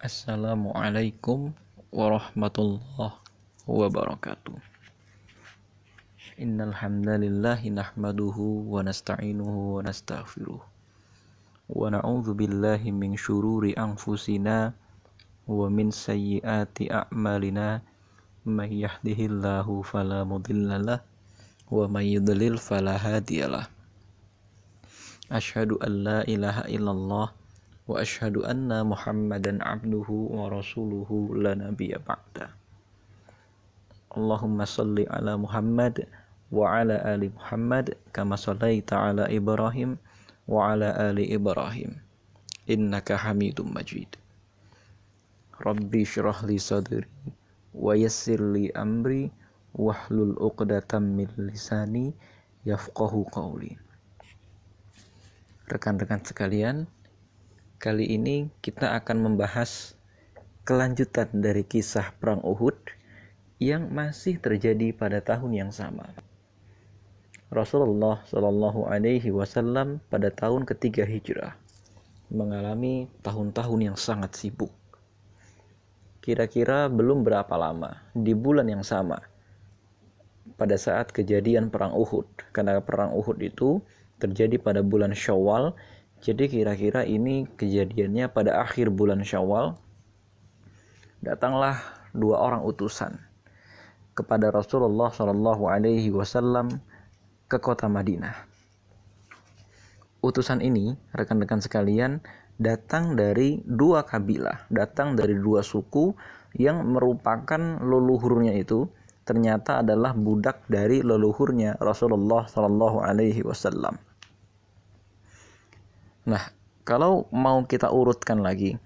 Assalamualaikum warahmatullahi wabarakatuh. Innal hamdalillah nahmaduhu wa nasta'inuhu wa nastaghfiruh. Wa na'udzu billahi min syururi anfusina wa min sayyiati a'malina may yahdihillahu fala mudhillalah wa may yudlil fala hadiyalah. Asyhadu an la ilaha illallah wa asyhadu anna Muhammadan abduhu wa rasuluhu la nabiyya ba'da. Allahumma salli ala Muhammad wa ala ali Muhammad kama sallaita ala Ibrahim wa ala ali Ibrahim innaka Hamidum Majid. Rabbi syrah li sadri wa yassir li amri wahlul 'uqdatam min lisani yafqahu qawli. Rekan-rekan sekalian, Kali ini kita akan membahas kelanjutan dari kisah Perang Uhud yang masih terjadi pada tahun yang sama. Rasulullah Shallallahu Alaihi Wasallam pada tahun ketiga hijrah mengalami tahun-tahun yang sangat sibuk. Kira-kira belum berapa lama di bulan yang sama pada saat kejadian perang Uhud karena perang Uhud itu terjadi pada bulan Syawal jadi kira-kira ini kejadiannya pada akhir bulan Syawal. Datanglah dua orang utusan kepada Rasulullah Wasallam ke kota Madinah. Utusan ini, rekan-rekan sekalian, datang dari dua kabilah, datang dari dua suku yang merupakan leluhurnya itu ternyata adalah budak dari leluhurnya Rasulullah Wasallam. Nah, kalau mau kita urutkan lagi,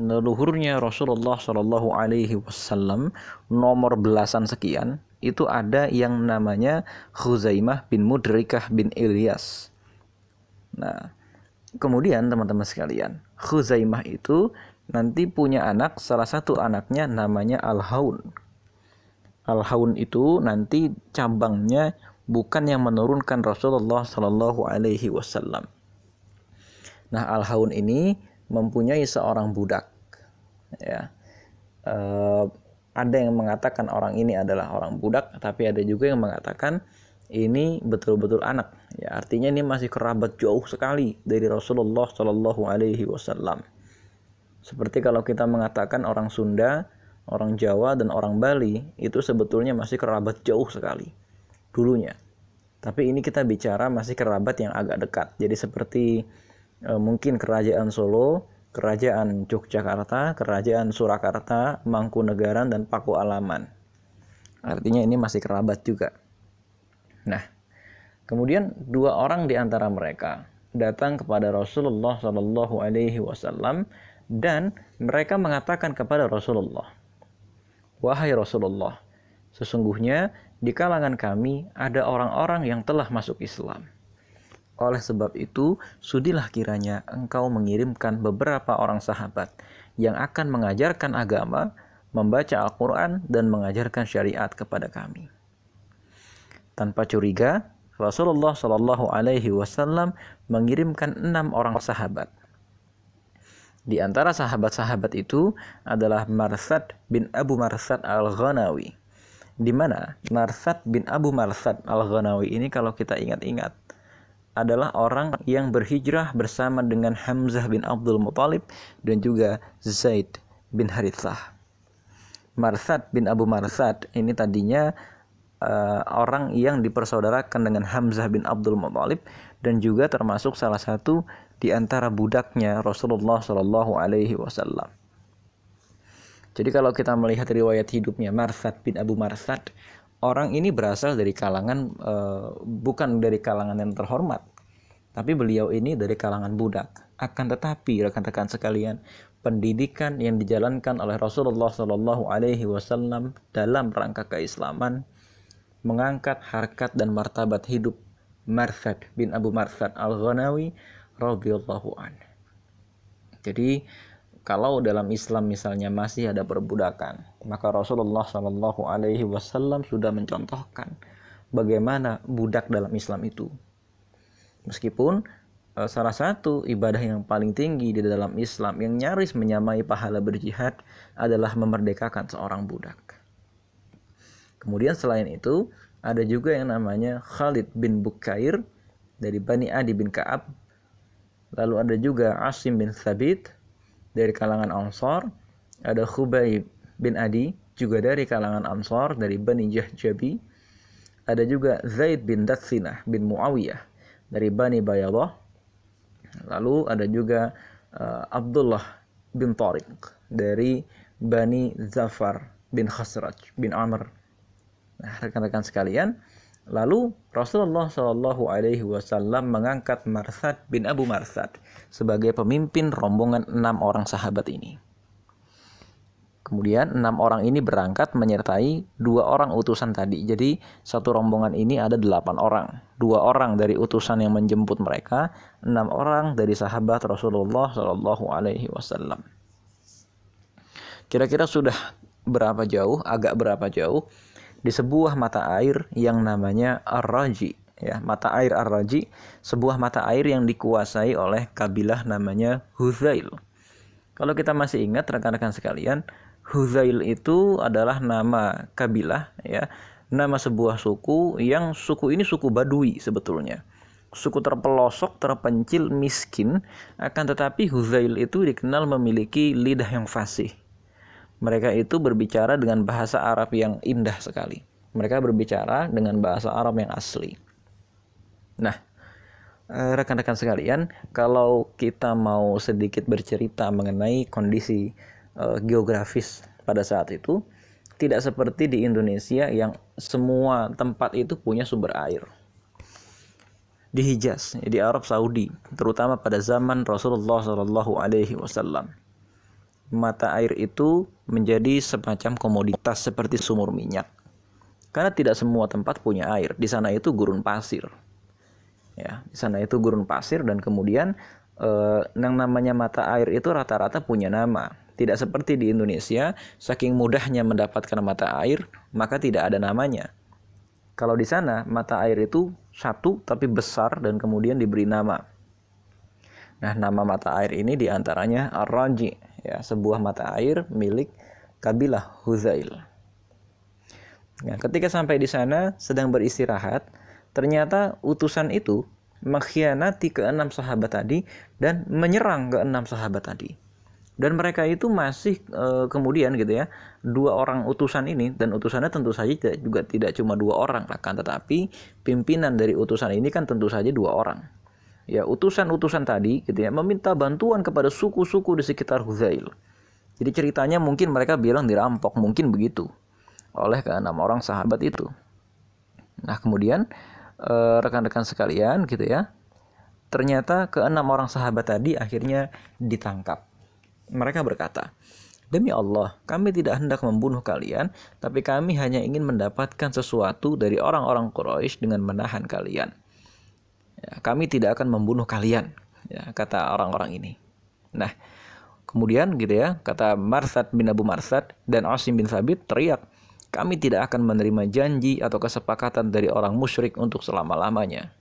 leluhurnya Rasulullah Shallallahu Alaihi Wasallam nomor belasan sekian itu ada yang namanya Khuzaimah bin Mudrikah bin Ilyas. Nah, kemudian teman-teman sekalian, Khuzaimah itu nanti punya anak, salah satu anaknya namanya Al-Haun. Al-Haun itu nanti cabangnya bukan yang menurunkan Rasulullah Shallallahu Alaihi Wasallam Nah, Al-Haun ini mempunyai seorang budak. Ya. E, ada yang mengatakan orang ini adalah orang budak, tapi ada juga yang mengatakan ini betul-betul anak. Ya, artinya ini masih kerabat jauh sekali dari Rasulullah Shallallahu Alaihi Wasallam. Seperti kalau kita mengatakan orang Sunda, orang Jawa dan orang Bali itu sebetulnya masih kerabat jauh sekali dulunya. Tapi ini kita bicara masih kerabat yang agak dekat. Jadi seperti e, mungkin kerajaan Solo, kerajaan Yogyakarta, kerajaan Surakarta, Mangkunegaran dan Paku Alaman. Artinya ini masih kerabat juga. Nah, kemudian dua orang di antara mereka datang kepada Rasulullah Shallallahu Alaihi Wasallam dan mereka mengatakan kepada Rasulullah, wahai Rasulullah, sesungguhnya di kalangan kami ada orang-orang yang telah masuk Islam oleh sebab itu, sudilah kiranya engkau mengirimkan beberapa orang sahabat yang akan mengajarkan agama, membaca Al-Quran, dan mengajarkan syariat kepada kami. Tanpa curiga, Rasulullah Shallallahu Alaihi Wasallam mengirimkan enam orang sahabat. Di antara sahabat-sahabat itu adalah Marsad bin Abu Marsad al-Ghanawi. Di mana Marsad bin Abu Marsad al-Ghanawi ini kalau kita ingat-ingat adalah orang yang berhijrah bersama dengan Hamzah bin Abdul Muthalib dan juga Zaid bin Harithah. Marsad bin Abu Marsad ini tadinya uh, orang yang dipersaudarakan dengan Hamzah bin Abdul Muthalib dan juga termasuk salah satu di antara budaknya Rasulullah Shallallahu Alaihi Wasallam. Jadi kalau kita melihat riwayat hidupnya Marsad bin Abu Marsad, orang ini berasal dari kalangan uh, bukan dari kalangan yang terhormat, tapi beliau ini dari kalangan budak. Akan tetapi rekan-rekan sekalian, pendidikan yang dijalankan oleh Rasulullah Shallallahu Alaihi Wasallam dalam rangka keislaman mengangkat harkat dan martabat hidup Marsad bin Abu Marsad al Ghanawi radhiyallahu an. Jadi kalau dalam Islam misalnya masih ada perbudakan, maka Rasulullah Shallallahu Alaihi Wasallam sudah mencontohkan bagaimana budak dalam Islam itu Meskipun eh, salah satu ibadah yang paling tinggi di dalam Islam yang nyaris menyamai pahala berjihad adalah memerdekakan seorang budak. Kemudian selain itu ada juga yang namanya Khalid bin Bukair dari Bani Adi bin Ka'ab. Lalu ada juga Asim bin Thabit dari kalangan Ansar. Ada Khubayb bin Adi juga dari kalangan Ansar dari Bani Jahjabi. Ada juga Zaid bin Datsinah bin Muawiyah dari Bani Bayadah. Lalu ada juga uh, Abdullah bin Tariq dari Bani Zafar bin Khasraj bin Amr Nah, rekan-rekan sekalian, lalu Rasulullah Shallallahu Alaihi Wasallam mengangkat Marsad bin Abu Marsad sebagai pemimpin rombongan enam orang sahabat ini. Kemudian enam orang ini berangkat menyertai dua orang utusan tadi. Jadi satu rombongan ini ada delapan orang. Dua orang dari utusan yang menjemput mereka, enam orang dari sahabat Rasulullah Shallallahu Alaihi Wasallam. Kira-kira sudah berapa jauh? Agak berapa jauh? Di sebuah mata air yang namanya Ar-Raji ya. Mata air Ar-Raji sebuah mata air yang dikuasai oleh kabilah namanya Huzail. Kalau kita masih ingat rekan-rekan sekalian Huzail itu adalah nama kabilah ya. Nama sebuah suku yang suku ini suku Badui sebetulnya. Suku terpelosok, terpencil, miskin. Akan tetapi Huzail itu dikenal memiliki lidah yang fasih mereka itu berbicara dengan bahasa Arab yang indah sekali. Mereka berbicara dengan bahasa Arab yang asli. Nah, eh, rekan-rekan sekalian, kalau kita mau sedikit bercerita mengenai kondisi uh, geografis pada saat itu, tidak seperti di Indonesia yang semua tempat itu punya sumber air. Di Hijaz, di Arab Saudi, terutama pada zaman Rasulullah Shallallahu Alaihi Wasallam, mata air itu menjadi semacam komoditas seperti sumur minyak. Karena tidak semua tempat punya air. Di sana itu gurun pasir. Ya, di sana itu gurun pasir dan kemudian eh, yang namanya mata air itu rata-rata punya nama. Tidak seperti di Indonesia, saking mudahnya mendapatkan mata air, maka tidak ada namanya. Kalau di sana, mata air itu satu tapi besar dan kemudian diberi nama. Nah, nama mata air ini di antaranya Ar-Raji, ya sebuah mata air milik kabilah Huzail. Nah, ketika sampai di sana sedang beristirahat, ternyata utusan itu mengkhianati keenam sahabat tadi dan menyerang keenam sahabat tadi. Dan mereka itu masih e, kemudian gitu ya, dua orang utusan ini dan utusannya tentu saja juga tidak cuma dua orang, kan tetapi pimpinan dari utusan ini kan tentu saja dua orang ya utusan-utusan tadi gitu ya meminta bantuan kepada suku-suku di sekitar Huzail. Jadi ceritanya mungkin mereka bilang dirampok, mungkin begitu oleh keenam orang sahabat itu. Nah kemudian eh, rekan-rekan sekalian gitu ya, ternyata keenam orang sahabat tadi akhirnya ditangkap. Mereka berkata, Demi Allah, kami tidak hendak membunuh kalian, tapi kami hanya ingin mendapatkan sesuatu dari orang-orang Quraisy dengan menahan kalian ya, kami tidak akan membunuh kalian ya, kata orang-orang ini. Nah kemudian gitu ya kata Marsad bin Abu Marsad dan Asim bin Sabit teriak kami tidak akan menerima janji atau kesepakatan dari orang musyrik untuk selama-lamanya.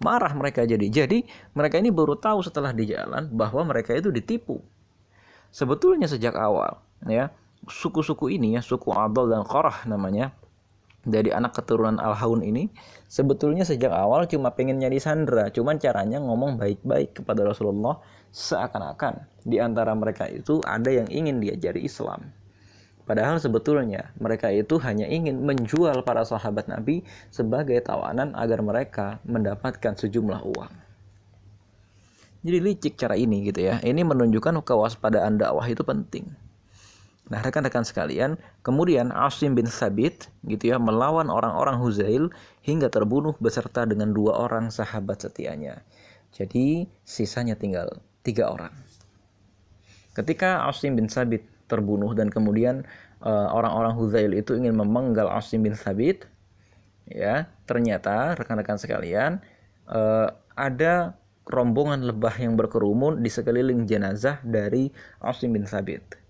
Marah mereka jadi. Jadi mereka ini baru tahu setelah di jalan bahwa mereka itu ditipu. Sebetulnya sejak awal ya suku-suku ini ya suku Abdul dan Korah namanya dari anak keturunan Al-Haun ini sebetulnya sejak awal cuma pengen nyari Sandra, cuman caranya ngomong baik-baik kepada Rasulullah seakan-akan di antara mereka itu ada yang ingin diajari Islam. Padahal sebetulnya mereka itu hanya ingin menjual para sahabat Nabi sebagai tawanan agar mereka mendapatkan sejumlah uang. Jadi licik cara ini gitu ya. Ini menunjukkan kewaspadaan dakwah itu penting. Nah, rekan-rekan sekalian, kemudian Asim bin Sabit gitu ya melawan orang-orang Huzail hingga terbunuh beserta dengan dua orang sahabat setianya. Jadi sisanya tinggal tiga orang. Ketika Asim bin Sabit terbunuh dan kemudian uh, orang-orang Huzail itu ingin memenggal Asim bin Sabit, ya ternyata rekan-rekan sekalian uh, ada rombongan lebah yang berkerumun di sekeliling jenazah dari Asim bin Sabit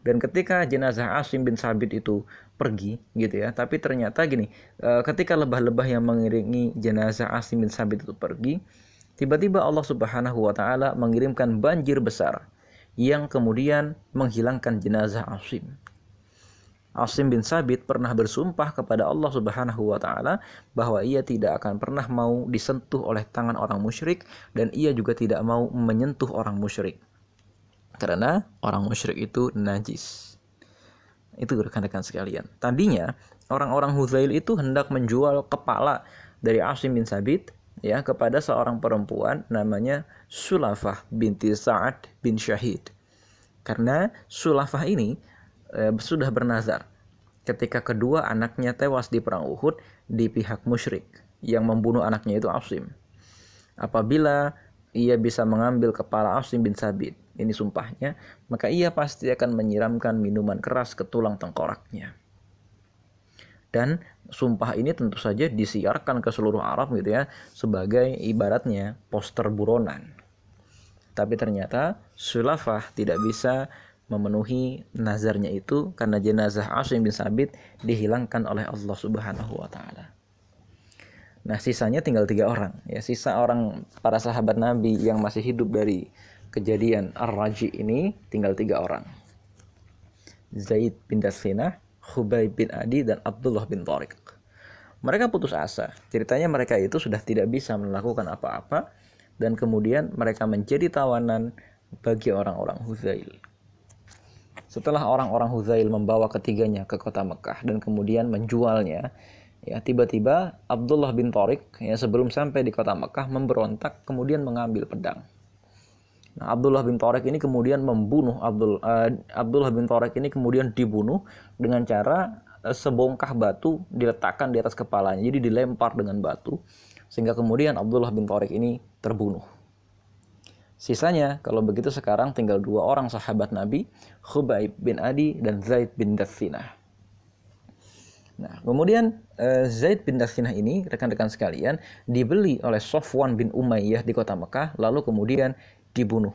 dan ketika jenazah Asim bin Sabit itu pergi gitu ya, tapi ternyata gini, e, ketika lebah-lebah yang mengiringi jenazah Asim bin Sabit itu pergi, tiba-tiba Allah Subhanahu wa taala mengirimkan banjir besar yang kemudian menghilangkan jenazah Asim. Asim bin Sabit pernah bersumpah kepada Allah Subhanahu wa taala bahwa ia tidak akan pernah mau disentuh oleh tangan orang musyrik dan ia juga tidak mau menyentuh orang musyrik. Karena orang musyrik itu najis. Itu rekan-rekan sekalian. Tadinya orang-orang Huzail itu hendak menjual kepala dari Asim bin Sabit ya kepada seorang perempuan namanya Sulafah binti Sa'ad bin Syahid. Karena Sulafah ini eh, sudah bernazar ketika kedua anaknya tewas di perang Uhud di pihak musyrik yang membunuh anaknya itu Asim. Apabila ia bisa mengambil kepala Asim bin Sabit, ini sumpahnya, maka ia pasti akan menyiramkan minuman keras ke tulang tengkoraknya. Dan sumpah ini tentu saja disiarkan ke seluruh Arab gitu ya, sebagai ibaratnya poster buronan. Tapi ternyata Sulafah tidak bisa memenuhi nazarnya itu karena jenazah Asim bin Sabit dihilangkan oleh Allah Subhanahu wa taala. Nah, sisanya tinggal tiga orang. Ya, sisa orang para sahabat Nabi yang masih hidup dari kejadian Ar-Raji ini tinggal tiga orang. Zaid bin Dasfinah, Hubay bin Adi, dan Abdullah bin Tariq. Mereka putus asa. Ceritanya mereka itu sudah tidak bisa melakukan apa-apa dan kemudian mereka menjadi tawanan bagi orang-orang Huzail. Setelah orang-orang Huzail membawa ketiganya ke kota Mekah dan kemudian menjualnya, ya tiba-tiba Abdullah bin Tariq ya sebelum sampai di kota Mekah memberontak kemudian mengambil pedang. Nah, Abdullah bin Tariq ini kemudian membunuh Abdul uh, Abdullah bin Tariq ini kemudian dibunuh dengan cara uh, sebongkah batu diletakkan di atas kepalanya. Jadi dilempar dengan batu sehingga kemudian Abdullah bin Tariq ini terbunuh. Sisanya kalau begitu sekarang tinggal dua orang sahabat Nabi, Khubaib bin Adi dan Zaid bin Dathinah. Nah, kemudian uh, Zaid bin Dathinah ini rekan-rekan sekalian dibeli oleh Sofwan bin Umayyah di kota Mekah lalu kemudian dibunuh.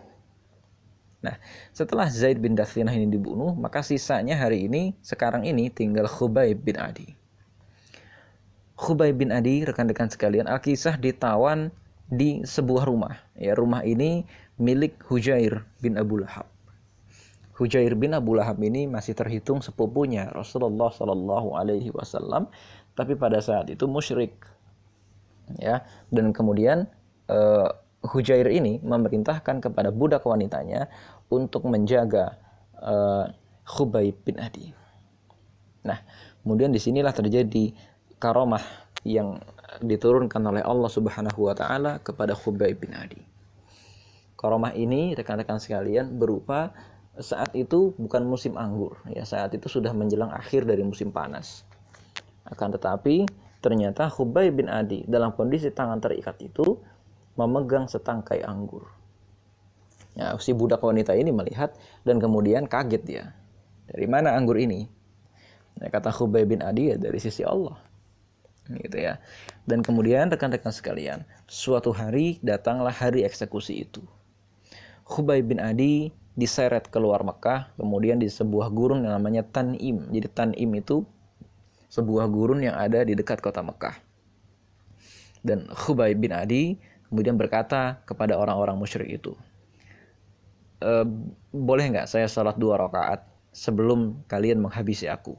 Nah, setelah Zaid bin Dathinah ini dibunuh, maka sisanya hari ini sekarang ini tinggal Khubaib bin Adi. Khubaib bin Adi rekan-rekan sekalian Al-Kisah ditawan di sebuah rumah. Ya, rumah ini milik Hujair bin Abu Lahab. Hujair bin Abu Lahab ini masih terhitung sepupunya Rasulullah Shallallahu Alaihi Wasallam, tapi pada saat itu musyrik. Ya, dan kemudian uh, Hujair ini memerintahkan kepada budak wanitanya untuk menjaga uh, bin Adi. Nah, kemudian di sinilah terjadi karomah yang diturunkan oleh Allah Subhanahu wa taala kepada Khubayb bin Adi. Karomah ini rekan-rekan sekalian berupa saat itu bukan musim anggur ya saat itu sudah menjelang akhir dari musim panas. Akan tetapi ternyata Khubayb bin Adi dalam kondisi tangan terikat itu memegang setangkai anggur. Ya, si budak wanita ini melihat dan kemudian kaget dia. Dari mana anggur ini? Ya, kata Khubayb bin Adi ya dari sisi Allah gitu ya. Dan kemudian rekan-rekan sekalian, suatu hari datanglah hari eksekusi itu. Khubay bin Adi diseret keluar Mekah, kemudian di sebuah gurun yang namanya Tanim. Jadi Tanim itu sebuah gurun yang ada di dekat kota Mekah. Dan Khubay bin Adi kemudian berkata kepada orang-orang musyrik itu, e, boleh nggak saya salat dua rakaat sebelum kalian menghabisi aku?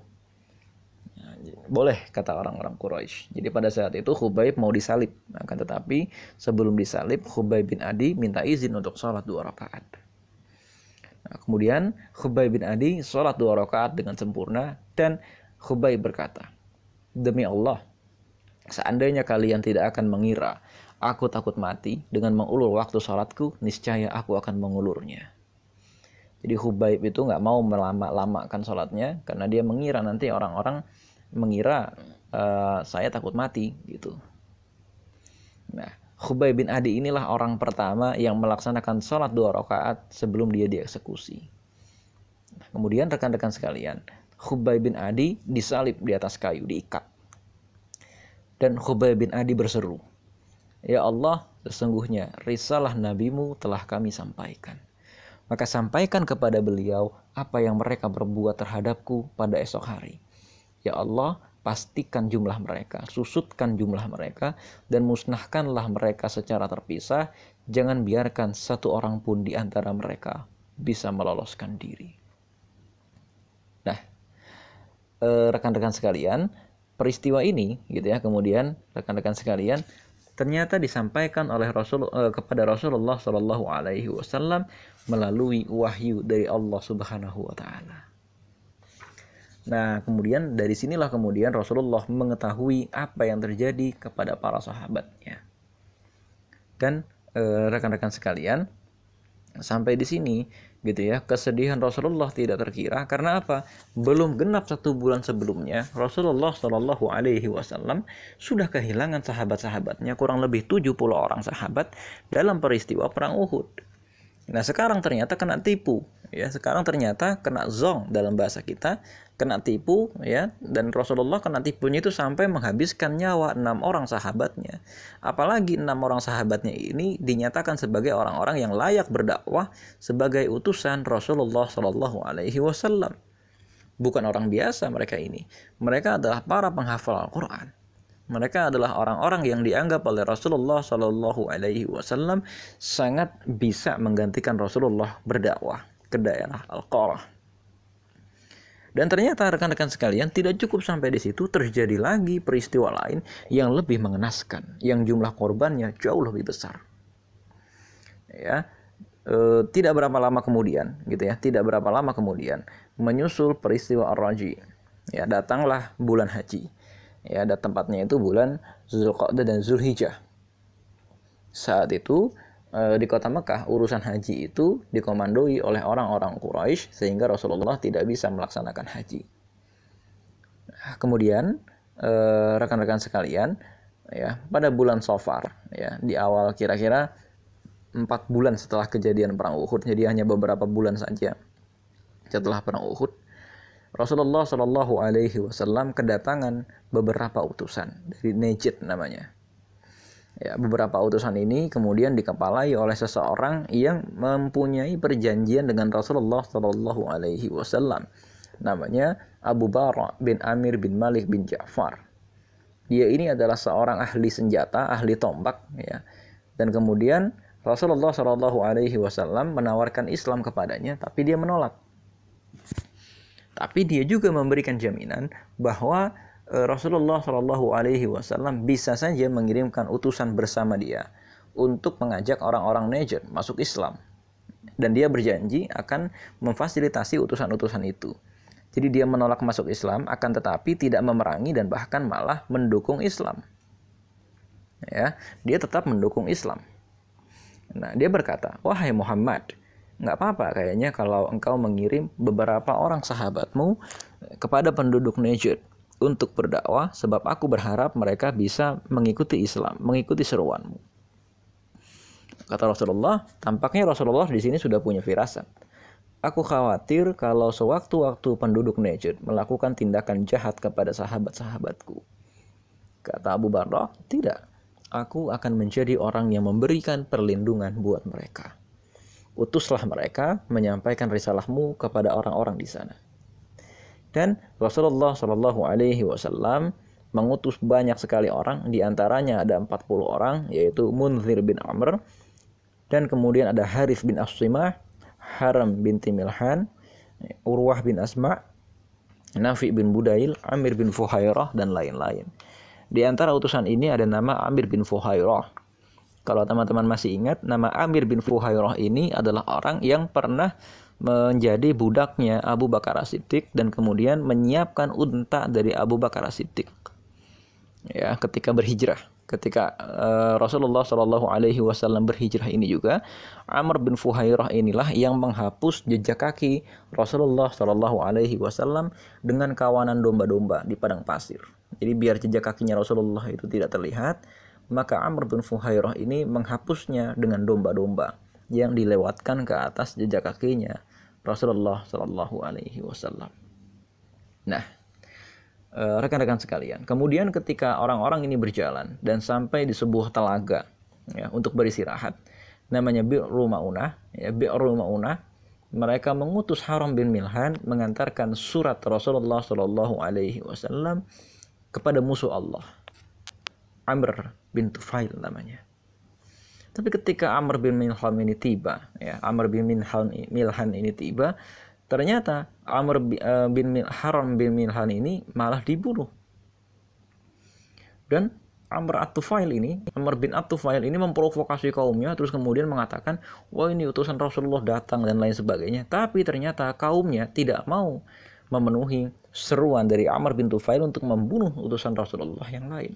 boleh kata orang-orang Quraisy. Jadi pada saat itu Khubaib mau disalib, akan tetapi sebelum disalib Khubaib bin Adi minta izin untuk sholat dua rakaat. Nah, kemudian Khubaib bin Adi sholat dua rakaat dengan sempurna dan Khubaib berkata, demi Allah, seandainya kalian tidak akan mengira aku takut mati dengan mengulur waktu sholatku, niscaya aku akan mengulurnya. Jadi Khubaib itu nggak mau melama-lamakan sholatnya karena dia mengira nanti orang-orang mengira uh, saya takut mati gitu. Nah, Khubay bin Adi inilah orang pertama yang melaksanakan sholat dua rakaat sebelum dia dieksekusi. Nah, kemudian rekan-rekan sekalian, Khubay bin Adi disalib di atas kayu, diikat. Dan Khubay bin Adi berseru, Ya Allah, sesungguhnya risalah nabimu telah kami sampaikan. Maka sampaikan kepada beliau apa yang mereka berbuat terhadapku pada esok hari. Ya Allah, pastikan jumlah mereka, susutkan jumlah mereka, dan musnahkanlah mereka secara terpisah. Jangan biarkan satu orang pun di antara mereka bisa meloloskan diri. Nah, eh, rekan-rekan sekalian, peristiwa ini, gitu ya, kemudian rekan-rekan sekalian, ternyata disampaikan oleh Rasul eh, kepada Rasulullah Shallallahu Alaihi Wasallam melalui wahyu dari Allah Subhanahu Wa Taala. Nah, kemudian dari sinilah kemudian Rasulullah mengetahui apa yang terjadi kepada para sahabatnya. Dan eh, rekan-rekan sekalian, sampai di sini gitu ya. Kesedihan Rasulullah tidak terkira. Karena apa? Belum genap satu bulan sebelumnya Rasulullah Shallallahu Alaihi Wasallam sudah kehilangan sahabat-sahabatnya kurang lebih 70 orang sahabat dalam peristiwa perang Uhud nah sekarang ternyata kena tipu ya. Sekarang ternyata kena zong dalam bahasa kita kena tipu ya. Dan Rasulullah kena tipunya itu sampai menghabiskan nyawa enam orang sahabatnya. Apalagi enam orang sahabatnya ini dinyatakan sebagai orang-orang yang layak berdakwah sebagai utusan Rasulullah Shallallahu Alaihi Wasallam. Bukan orang biasa mereka ini. Mereka adalah para penghafal Al-Quran mereka adalah orang-orang yang dianggap oleh Rasulullah Shallallahu Alaihi Wasallam sangat bisa menggantikan Rasulullah berdakwah ke daerah Al-Qarah dan ternyata rekan-rekan sekalian tidak cukup sampai di situ terjadi lagi peristiwa lain yang lebih mengenaskan, yang jumlah korbannya jauh lebih besar. Ya, e, tidak berapa lama kemudian, gitu ya, tidak berapa lama kemudian menyusul peristiwa Ar-Raji. Ya, datanglah bulan haji. Ya, ada tempatnya itu bulan Zulqa'dah dan Zulhijjah. Saat itu Eh, di kota Mekah urusan haji itu dikomandoi oleh orang-orang Quraisy sehingga Rasulullah tidak bisa melaksanakan haji. Nah, kemudian eh, rekan-rekan sekalian ya pada bulan Safar ya di awal kira-kira empat bulan setelah kejadian perang Uhud jadi hanya beberapa bulan saja setelah perang Uhud Rasulullah Shallallahu Alaihi Wasallam kedatangan beberapa utusan dari Najd namanya Ya, beberapa utusan ini kemudian dikepalai oleh seseorang yang mempunyai perjanjian dengan Rasulullah Shallallahu Alaihi Wasallam. Namanya Abu Bara bin Amir bin Malik bin Ja'far. Dia ini adalah seorang ahli senjata, ahli tombak, ya. Dan kemudian Rasulullah Shallallahu Alaihi Wasallam menawarkan Islam kepadanya, tapi dia menolak. Tapi dia juga memberikan jaminan bahwa Eh, Rasulullah Shallallahu Alaihi Wasallam bisa saja mengirimkan utusan bersama dia untuk mengajak orang-orang Najd masuk Islam dan dia berjanji akan memfasilitasi utusan-utusan itu. Jadi dia menolak masuk Islam akan tetapi tidak memerangi dan bahkan malah mendukung Islam. Ya, dia tetap mendukung Islam. Nah, dia berkata, "Wahai Muhammad, nggak apa-apa kayaknya kalau engkau mengirim beberapa orang sahabatmu kepada penduduk Najd untuk berdakwah sebab aku berharap mereka bisa mengikuti Islam, mengikuti seruanmu. Kata Rasulullah, tampaknya Rasulullah di sini sudah punya firasat. Aku khawatir kalau sewaktu-waktu penduduk Najd melakukan tindakan jahat kepada sahabat-sahabatku. Kata Abu Bakar, tidak. Aku akan menjadi orang yang memberikan perlindungan buat mereka. Utuslah mereka menyampaikan risalahmu kepada orang-orang di sana. Dan Rasulullah Shallallahu Alaihi Wasallam mengutus banyak sekali orang, di antaranya ada 40 orang, yaitu Munzir bin Amr, dan kemudian ada Harith bin Asimah, Haram binti Milhan, Urwah bin Asma, Nafi bin Budail, Amir bin Fuhairah, dan lain-lain. Di antara utusan ini ada nama Amir bin Fuhairah. Kalau teman-teman masih ingat, nama Amir bin Fuhairah ini adalah orang yang pernah menjadi budaknya Abu Bakar As-Siddiq dan kemudian menyiapkan unta dari Abu Bakar As-Siddiq. Ya, ketika berhijrah, ketika uh, Rasulullah Shallallahu alaihi wasallam berhijrah ini juga Amr bin Fuhairah inilah yang menghapus jejak kaki Rasulullah Shallallahu alaihi wasallam dengan kawanan domba-domba di padang pasir. Jadi biar jejak kakinya Rasulullah itu tidak terlihat, maka Amr bin Fuhairah ini menghapusnya dengan domba-domba yang dilewatkan ke atas jejak kakinya Rasulullah Shallallahu Alaihi Wasallam. Nah, eh, rekan-rekan sekalian, kemudian ketika orang-orang ini berjalan dan sampai di sebuah telaga ya, untuk beristirahat, namanya Bi'ru Ma'unah, ya, mereka mengutus Haram bin Milhan mengantarkan surat Rasulullah Shallallahu Alaihi Wasallam kepada musuh Allah. Amr bin Tufail namanya. Tapi ketika Amr bin Milham ini tiba, ya Amr bin Milhan, Milhan ini tiba, ternyata Amr eh, bin Haram bin Milhan ini malah dibunuh. Dan Amr At-Tufail ini, Amr bin At-Tufail ini memprovokasi kaumnya terus kemudian mengatakan, "Wah, ini utusan Rasulullah datang dan lain sebagainya." Tapi ternyata kaumnya tidak mau memenuhi seruan dari Amr bin Tufail untuk membunuh utusan Rasulullah yang lain.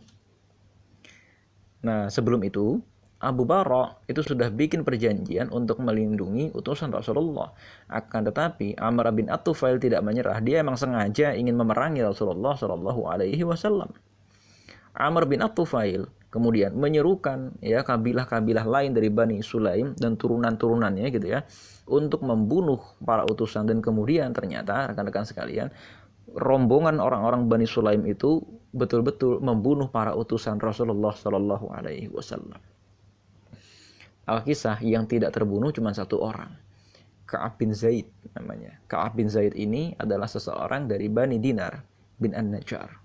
Nah, sebelum itu, Abu Bara itu sudah bikin perjanjian untuk melindungi utusan Rasulullah. Akan tetapi Amr bin At-Tufail tidak menyerah. Dia memang sengaja ingin memerangi Rasulullah Shallallahu Alaihi Wasallam. Amr bin At-Tufail kemudian menyerukan ya kabilah-kabilah lain dari Bani Sulaim dan turunan-turunannya gitu ya untuk membunuh para utusan dan kemudian ternyata rekan-rekan sekalian rombongan orang-orang Bani Sulaim itu betul-betul membunuh para utusan Rasulullah Shallallahu Alaihi Wasallam. Alkisah yang tidak terbunuh cuma satu orang, Kaab bin Zaid namanya. Kaab bin Zaid ini adalah seseorang dari Bani Dinar bin An-Najjar.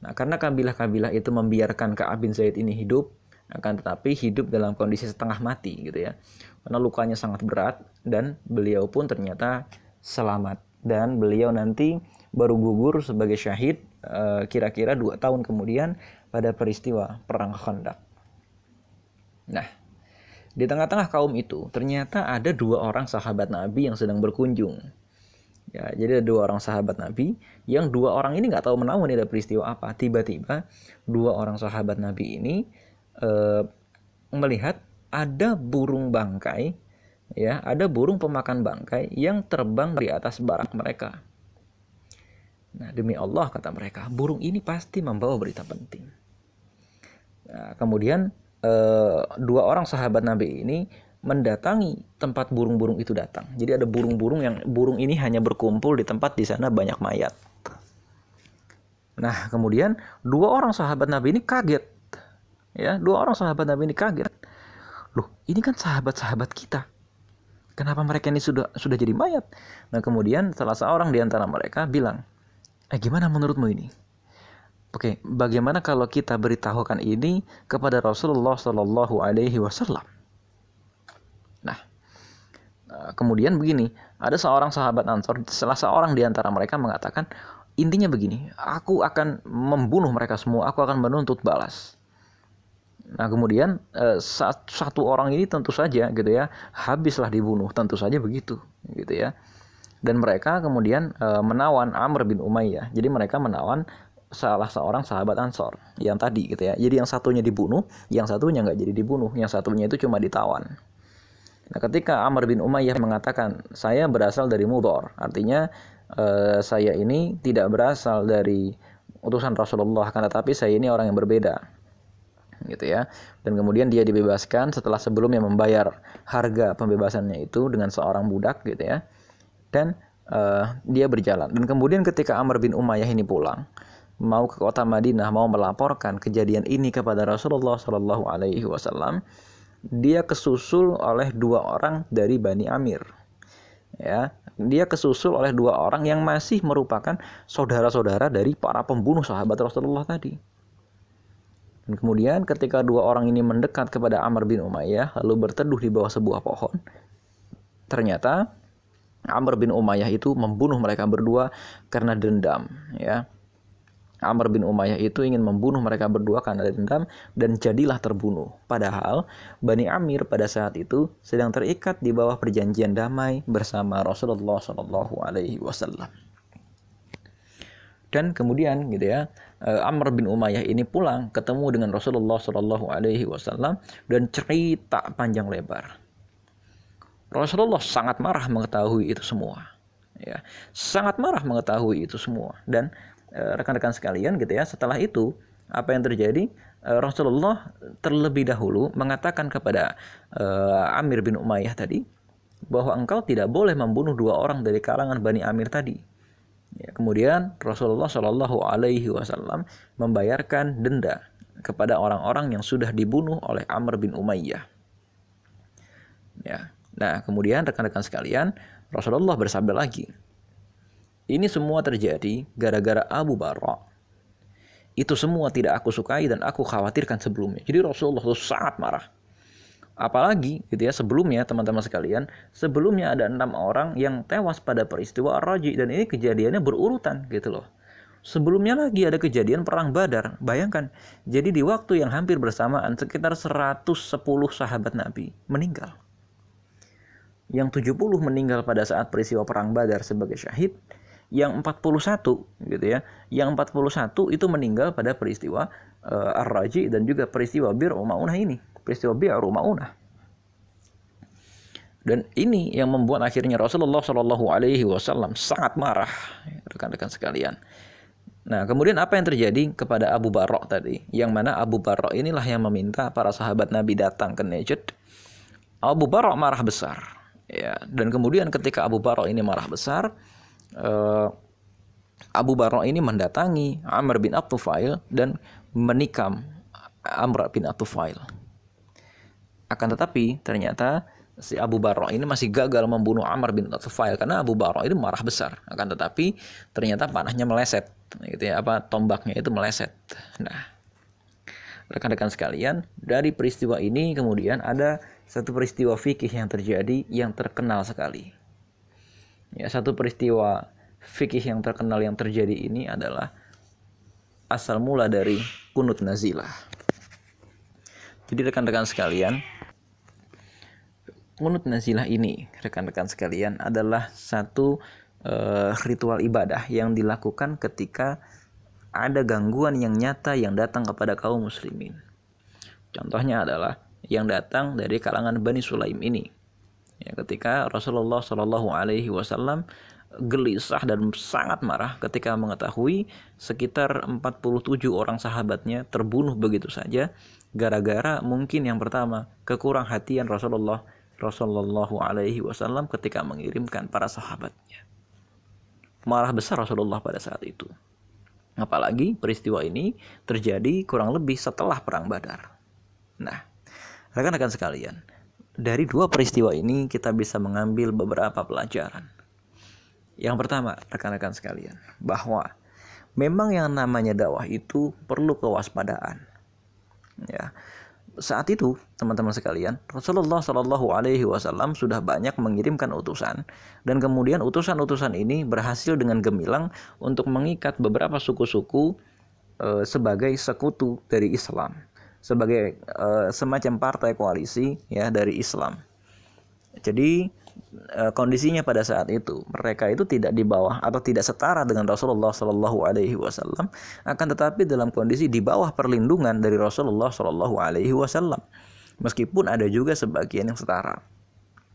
Nah, karena kabilah-kabilah itu membiarkan Ka'ab bin Zaid ini hidup, akan tetapi hidup dalam kondisi setengah mati gitu ya. Karena lukanya sangat berat dan beliau pun ternyata selamat dan beliau nanti baru gugur sebagai syahid kira-kira dua tahun kemudian pada peristiwa perang Khandaq. Nah, di tengah-tengah kaum itu ternyata ada dua orang sahabat Nabi yang sedang berkunjung Ya, jadi ada dua orang sahabat Nabi, yang dua orang ini nggak tahu menahu nih ada peristiwa apa. Tiba-tiba dua orang sahabat Nabi ini e, melihat ada burung bangkai, ya, ada burung pemakan bangkai yang terbang di atas barak mereka. Nah, demi Allah kata mereka, burung ini pasti membawa berita penting. Nah, kemudian e, dua orang sahabat Nabi ini mendatangi tempat burung-burung itu datang. Jadi ada burung-burung yang burung ini hanya berkumpul di tempat di sana banyak mayat. Nah, kemudian dua orang sahabat Nabi ini kaget. Ya, dua orang sahabat Nabi ini kaget. Loh, ini kan sahabat-sahabat kita. Kenapa mereka ini sudah sudah jadi mayat? Nah, kemudian salah seorang di antara mereka bilang, "Eh, gimana menurutmu ini?" Oke, bagaimana kalau kita beritahukan ini kepada Rasulullah Shallallahu Alaihi Wasallam? Nah, eh, kemudian begini, ada seorang sahabat Ansor, salah seorang di antara mereka mengatakan, intinya begini, aku akan membunuh mereka semua, aku akan menuntut balas. Nah kemudian eh, satu orang ini tentu saja gitu ya habislah dibunuh tentu saja begitu gitu ya dan mereka kemudian eh, menawan Amr bin Umayyah jadi mereka menawan salah seorang sahabat Ansor yang tadi gitu ya jadi yang satunya dibunuh yang satunya nggak jadi dibunuh yang satunya itu cuma ditawan Nah, ketika Amr bin Umayyah mengatakan saya berasal dari Mudor, artinya eh, saya ini tidak berasal dari utusan Rasulullah, kan tetapi saya ini orang yang berbeda, gitu ya. Dan kemudian dia dibebaskan setelah sebelumnya membayar harga pembebasannya itu dengan seorang budak, gitu ya. Dan eh, dia berjalan. Dan kemudian ketika Amr bin Umayyah ini pulang, mau ke kota Madinah, mau melaporkan kejadian ini kepada Rasulullah Shallallahu Alaihi Wasallam dia kesusul oleh dua orang dari Bani Amir. Ya, dia kesusul oleh dua orang yang masih merupakan saudara-saudara dari para pembunuh sahabat Rasulullah tadi. Dan kemudian ketika dua orang ini mendekat kepada Amr bin Umayyah lalu berteduh di bawah sebuah pohon, ternyata Amr bin Umayyah itu membunuh mereka berdua karena dendam, ya. Amr bin Umayyah itu ingin membunuh mereka berdua karena dendam dan jadilah terbunuh. Padahal Bani Amir pada saat itu sedang terikat di bawah perjanjian damai bersama Rasulullah Shallallahu Alaihi Wasallam. Dan kemudian gitu ya, eh, Amr bin Umayyah ini pulang ketemu dengan Rasulullah Shallallahu Alaihi Wasallam dan cerita panjang lebar. Rasulullah sangat marah mengetahui itu semua, ya, sangat marah mengetahui itu semua dan Eh, rekan-rekan sekalian gitu ya setelah itu apa yang terjadi eh, Rasulullah terlebih dahulu mengatakan kepada uh, Amir bin Umayyah tadi bahwa engkau tidak boleh membunuh dua orang dari kalangan Bani Amir tadi. Ya, kemudian Rasulullah Shallallahu Alaihi Wasallam membayarkan denda kepada orang-orang yang sudah dibunuh oleh Amr bin Umayyah. Ya, nah kemudian rekan-rekan sekalian Rasulullah bersabda lagi, ini semua terjadi gara-gara Abu Bara Itu semua tidak aku sukai dan aku khawatirkan sebelumnya. Jadi Rasulullah itu sangat marah. Apalagi gitu ya sebelumnya teman-teman sekalian, sebelumnya ada enam orang yang tewas pada peristiwa Ar-Raji dan ini kejadiannya berurutan gitu loh. Sebelumnya lagi ada kejadian perang Badar. Bayangkan, jadi di waktu yang hampir bersamaan sekitar 110 sahabat Nabi meninggal. Yang 70 meninggal pada saat peristiwa perang Badar sebagai syahid, yang 41 gitu ya. Yang 41 itu meninggal pada peristiwa uh, Ar-Raji dan juga peristiwa Bir Maunah ini, peristiwa Bir Maunah. Dan ini yang membuat akhirnya Rasulullah Shallallahu Alaihi Wasallam sangat marah, rekan-rekan sekalian. Nah, kemudian apa yang terjadi kepada Abu Barok tadi? Yang mana Abu Barok inilah yang meminta para sahabat Nabi datang ke Najd. Abu Barok marah besar. Ya, dan kemudian ketika Abu Barok ini marah besar, uh, Abu Barok ini mendatangi Amr bin Abtufail dan menikam Amr bin Abtufail. Akan tetapi ternyata si Abu Barro ini masih gagal membunuh Amr bin Tufail karena Abu Barro ini marah besar akan tetapi ternyata panahnya meleset gitu ya apa tombaknya itu meleset nah rekan-rekan sekalian dari peristiwa ini kemudian ada satu peristiwa fikih yang terjadi yang terkenal sekali ya satu peristiwa fikih yang terkenal yang terjadi ini adalah asal mula dari kunut nazilah jadi rekan-rekan sekalian Kunut nazilah ini, rekan-rekan sekalian, adalah satu uh, ritual ibadah yang dilakukan ketika ada gangguan yang nyata yang datang kepada kaum muslimin. Contohnya adalah yang datang dari kalangan Bani Sulaim ini. Ya, ketika Rasulullah Shallallahu Alaihi Wasallam gelisah dan sangat marah ketika mengetahui sekitar 47 orang sahabatnya terbunuh begitu saja gara-gara mungkin yang pertama kekurang hatian Rasulullah Rasulullah Alaihi Wasallam ketika mengirimkan para sahabatnya. Marah besar Rasulullah pada saat itu. Apalagi peristiwa ini terjadi kurang lebih setelah perang Badar. Nah, rekan-rekan sekalian, dari dua peristiwa ini kita bisa mengambil beberapa pelajaran. Yang pertama, rekan-rekan sekalian, bahwa memang yang namanya dakwah itu perlu kewaspadaan. Ya, saat itu teman-teman sekalian Rasulullah Shallallahu Alaihi Wasallam sudah banyak mengirimkan utusan dan kemudian utusan-utusan ini berhasil dengan gemilang untuk mengikat beberapa suku-suku e, sebagai sekutu dari Islam sebagai e, semacam partai koalisi ya dari Islam. Jadi Eh, kondisinya pada saat itu mereka itu tidak di bawah atau tidak setara dengan Rasulullah Shallallahu Alaihi Wasallam akan tetapi dalam kondisi di bawah perlindungan dari Rasulullah Shallallahu Alaihi Wasallam. Meskipun ada juga sebagian yang setara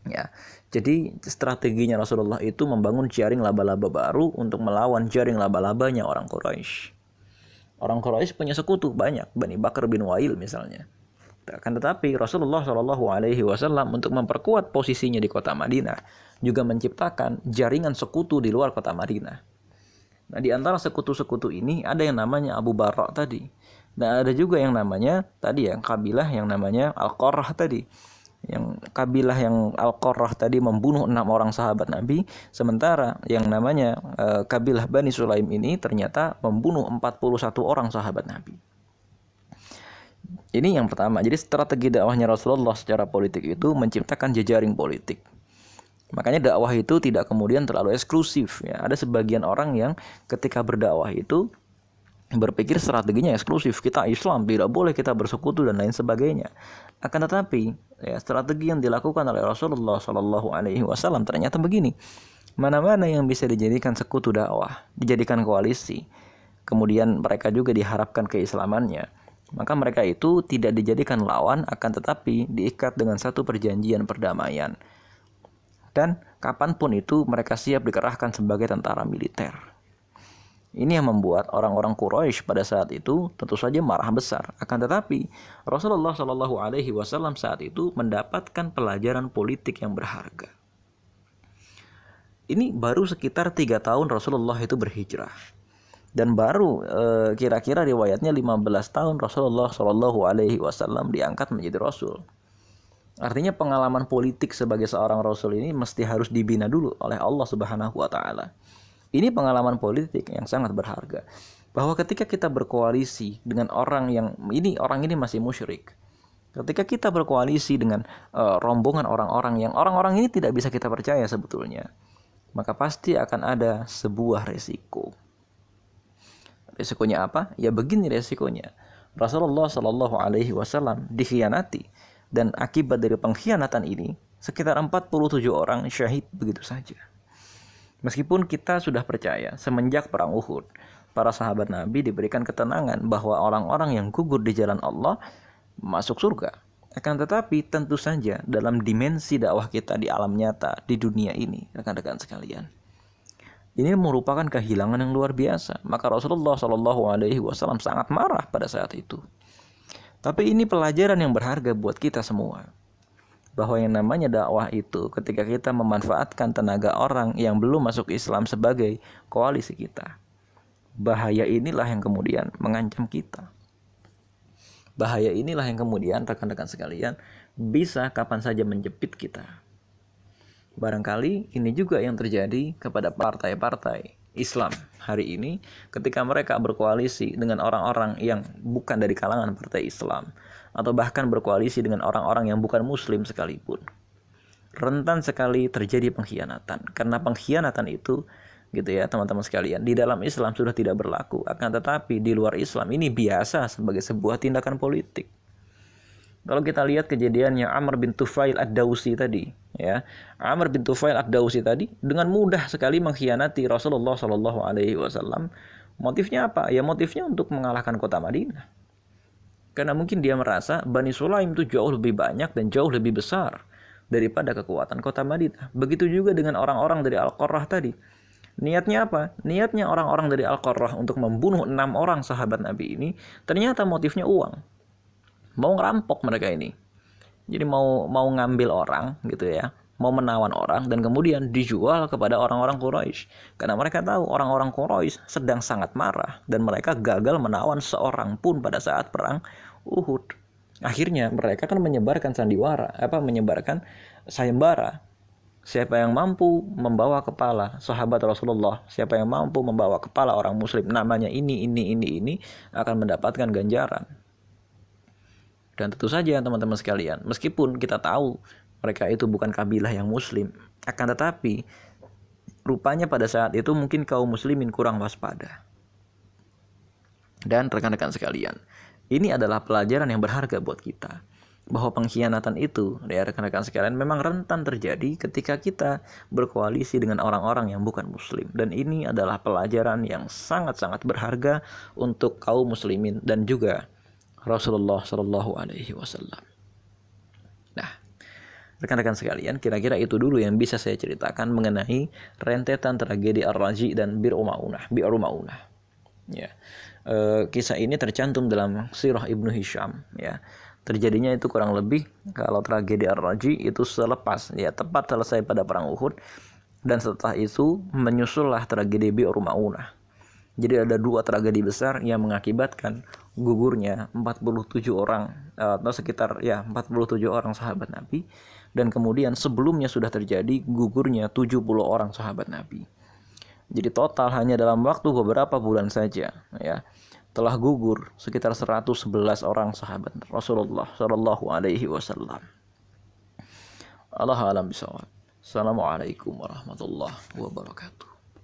ya. Jadi strateginya Rasulullah itu membangun jaring laba-laba baru untuk melawan jaring laba-labanya orang Quraisy orang Quraisy punya sekutu banyak Bani Bakar bin Wail misalnya akan tetapi Rasulullah Shallallahu Alaihi Wasallam untuk memperkuat posisinya di kota Madinah juga menciptakan jaringan sekutu di luar kota Madinah. Nah di antara sekutu-sekutu ini ada yang namanya Abu Barak tadi. Dan ada juga yang namanya tadi ya kabilah yang namanya Al-Qurrah tadi. Yang kabilah yang Al-Qurrah tadi membunuh enam orang sahabat Nabi. Sementara yang namanya uh, kabilah Bani Sulaim ini ternyata membunuh 41 orang sahabat Nabi. Ini yang pertama. Jadi strategi dakwahnya Rasulullah secara politik itu menciptakan jejaring politik. Makanya dakwah itu tidak kemudian terlalu eksklusif ya. Ada sebagian orang yang ketika berdakwah itu berpikir strateginya eksklusif. Kita Islam, tidak boleh kita bersekutu dan lain sebagainya. Akan tetapi ya, strategi yang dilakukan oleh Rasulullah Shallallahu Alaihi Wasallam ternyata begini. Mana-mana yang bisa dijadikan sekutu dakwah, dijadikan koalisi, kemudian mereka juga diharapkan keislamannya maka mereka itu tidak dijadikan lawan akan tetapi diikat dengan satu perjanjian perdamaian. Dan kapan pun itu mereka siap dikerahkan sebagai tentara militer. Ini yang membuat orang-orang Quraisy pada saat itu tentu saja marah besar. Akan tetapi Rasulullah Shallallahu Alaihi Wasallam saat itu mendapatkan pelajaran politik yang berharga. Ini baru sekitar tiga tahun Rasulullah itu berhijrah dan baru eh, kira-kira riwayatnya 15 tahun Rasulullah Shallallahu Alaihi Wasallam diangkat menjadi Rasul. Artinya pengalaman politik sebagai seorang Rasul ini mesti harus dibina dulu oleh Allah Subhanahu Wa Taala. Ini pengalaman politik yang sangat berharga. bahwa ketika kita berkoalisi dengan orang yang ini orang ini masih musyrik. Ketika kita berkoalisi dengan uh, rombongan orang-orang yang orang-orang ini tidak bisa kita percaya sebetulnya maka pasti akan ada sebuah resiko. Resikonya apa? Ya begini resikonya. Rasulullah Shallallahu Alaihi Wasallam dikhianati dan akibat dari pengkhianatan ini sekitar 47 orang syahid begitu saja meskipun kita sudah percaya semenjak perang Uhud para sahabat Nabi diberikan ketenangan bahwa orang-orang yang gugur di jalan Allah masuk surga. Akan tetapi tentu saja dalam dimensi dakwah kita di alam nyata di dunia ini, rekan-rekan sekalian. Ini merupakan kehilangan yang luar biasa. Maka Rasulullah Shallallahu Alaihi Wasallam sangat marah pada saat itu. Tapi ini pelajaran yang berharga buat kita semua. Bahwa yang namanya dakwah itu ketika kita memanfaatkan tenaga orang yang belum masuk Islam sebagai koalisi kita bahaya inilah yang kemudian mengancam kita. Bahaya inilah yang kemudian rekan-rekan sekalian bisa kapan saja menjepit kita. Barangkali ini juga yang terjadi kepada partai-partai Islam hari ini ketika mereka berkoalisi dengan orang-orang yang bukan dari kalangan partai Islam atau bahkan berkoalisi dengan orang-orang yang bukan muslim sekalipun. Rentan sekali terjadi pengkhianatan. Karena pengkhianatan itu gitu ya teman-teman sekalian di dalam Islam sudah tidak berlaku. Akan tetapi di luar Islam ini biasa sebagai sebuah tindakan politik. Kalau kita lihat kejadiannya Amr bin Tufail ad-Dausi tadi ya. Amr bin Tufail ad-Dausi tadi dengan mudah sekali mengkhianati Rasulullah Shallallahu alaihi wasallam. Motifnya apa? Ya motifnya untuk mengalahkan kota Madinah karena mungkin dia merasa Bani Sulaim itu jauh lebih banyak dan jauh lebih besar daripada kekuatan kota Madinah begitu juga dengan orang-orang dari Al-Qurrah tadi Niatnya apa? Niatnya orang-orang dari Al-Qarrah untuk membunuh enam orang sahabat Nabi ini ternyata motifnya uang. Mau ngerampok mereka ini. Jadi mau mau ngambil orang gitu ya, mau menawan orang dan kemudian dijual kepada orang-orang Quraisy. Karena mereka tahu orang-orang Quraisy sedang sangat marah dan mereka gagal menawan seorang pun pada saat perang Uhud. Akhirnya mereka kan menyebarkan sandiwara, apa menyebarkan sayembara Siapa yang mampu membawa kepala sahabat Rasulullah, siapa yang mampu membawa kepala orang muslim namanya ini ini ini ini akan mendapatkan ganjaran. Dan tentu saja teman-teman sekalian, meskipun kita tahu mereka itu bukan kabilah yang muslim, akan tetapi rupanya pada saat itu mungkin kaum muslimin kurang waspada. Dan rekan-rekan sekalian, ini adalah pelajaran yang berharga buat kita bahwa pengkhianatan itu ya rekan-rekan sekalian memang rentan terjadi ketika kita berkoalisi dengan orang-orang yang bukan muslim dan ini adalah pelajaran yang sangat-sangat berharga untuk kaum muslimin dan juga Rasulullah Shallallahu alaihi wasallam. Nah, rekan-rekan sekalian, kira-kira itu dulu yang bisa saya ceritakan mengenai rentetan tragedi Ar-Raji dan Bir Umaunah, Bir Umaunah. Ya. E, kisah ini tercantum dalam Sirah Ibnu Hisham ya terjadinya itu kurang lebih kalau tragedi Ar-Raji itu selepas ya tepat selesai pada perang Uhud dan setelah itu menyusullah tragedi Bi'ur Ma'unah. Jadi ada dua tragedi besar yang mengakibatkan gugurnya 47 orang eh, atau sekitar ya 47 orang sahabat Nabi dan kemudian sebelumnya sudah terjadi gugurnya 70 orang sahabat Nabi. Jadi total hanya dalam waktu beberapa bulan saja ya telah gugur sekitar 111 orang sahabat Rasulullah Shallallahu Alaihi Wasallam. Allah alam bisawab. Assalamualaikum warahmatullahi wabarakatuh.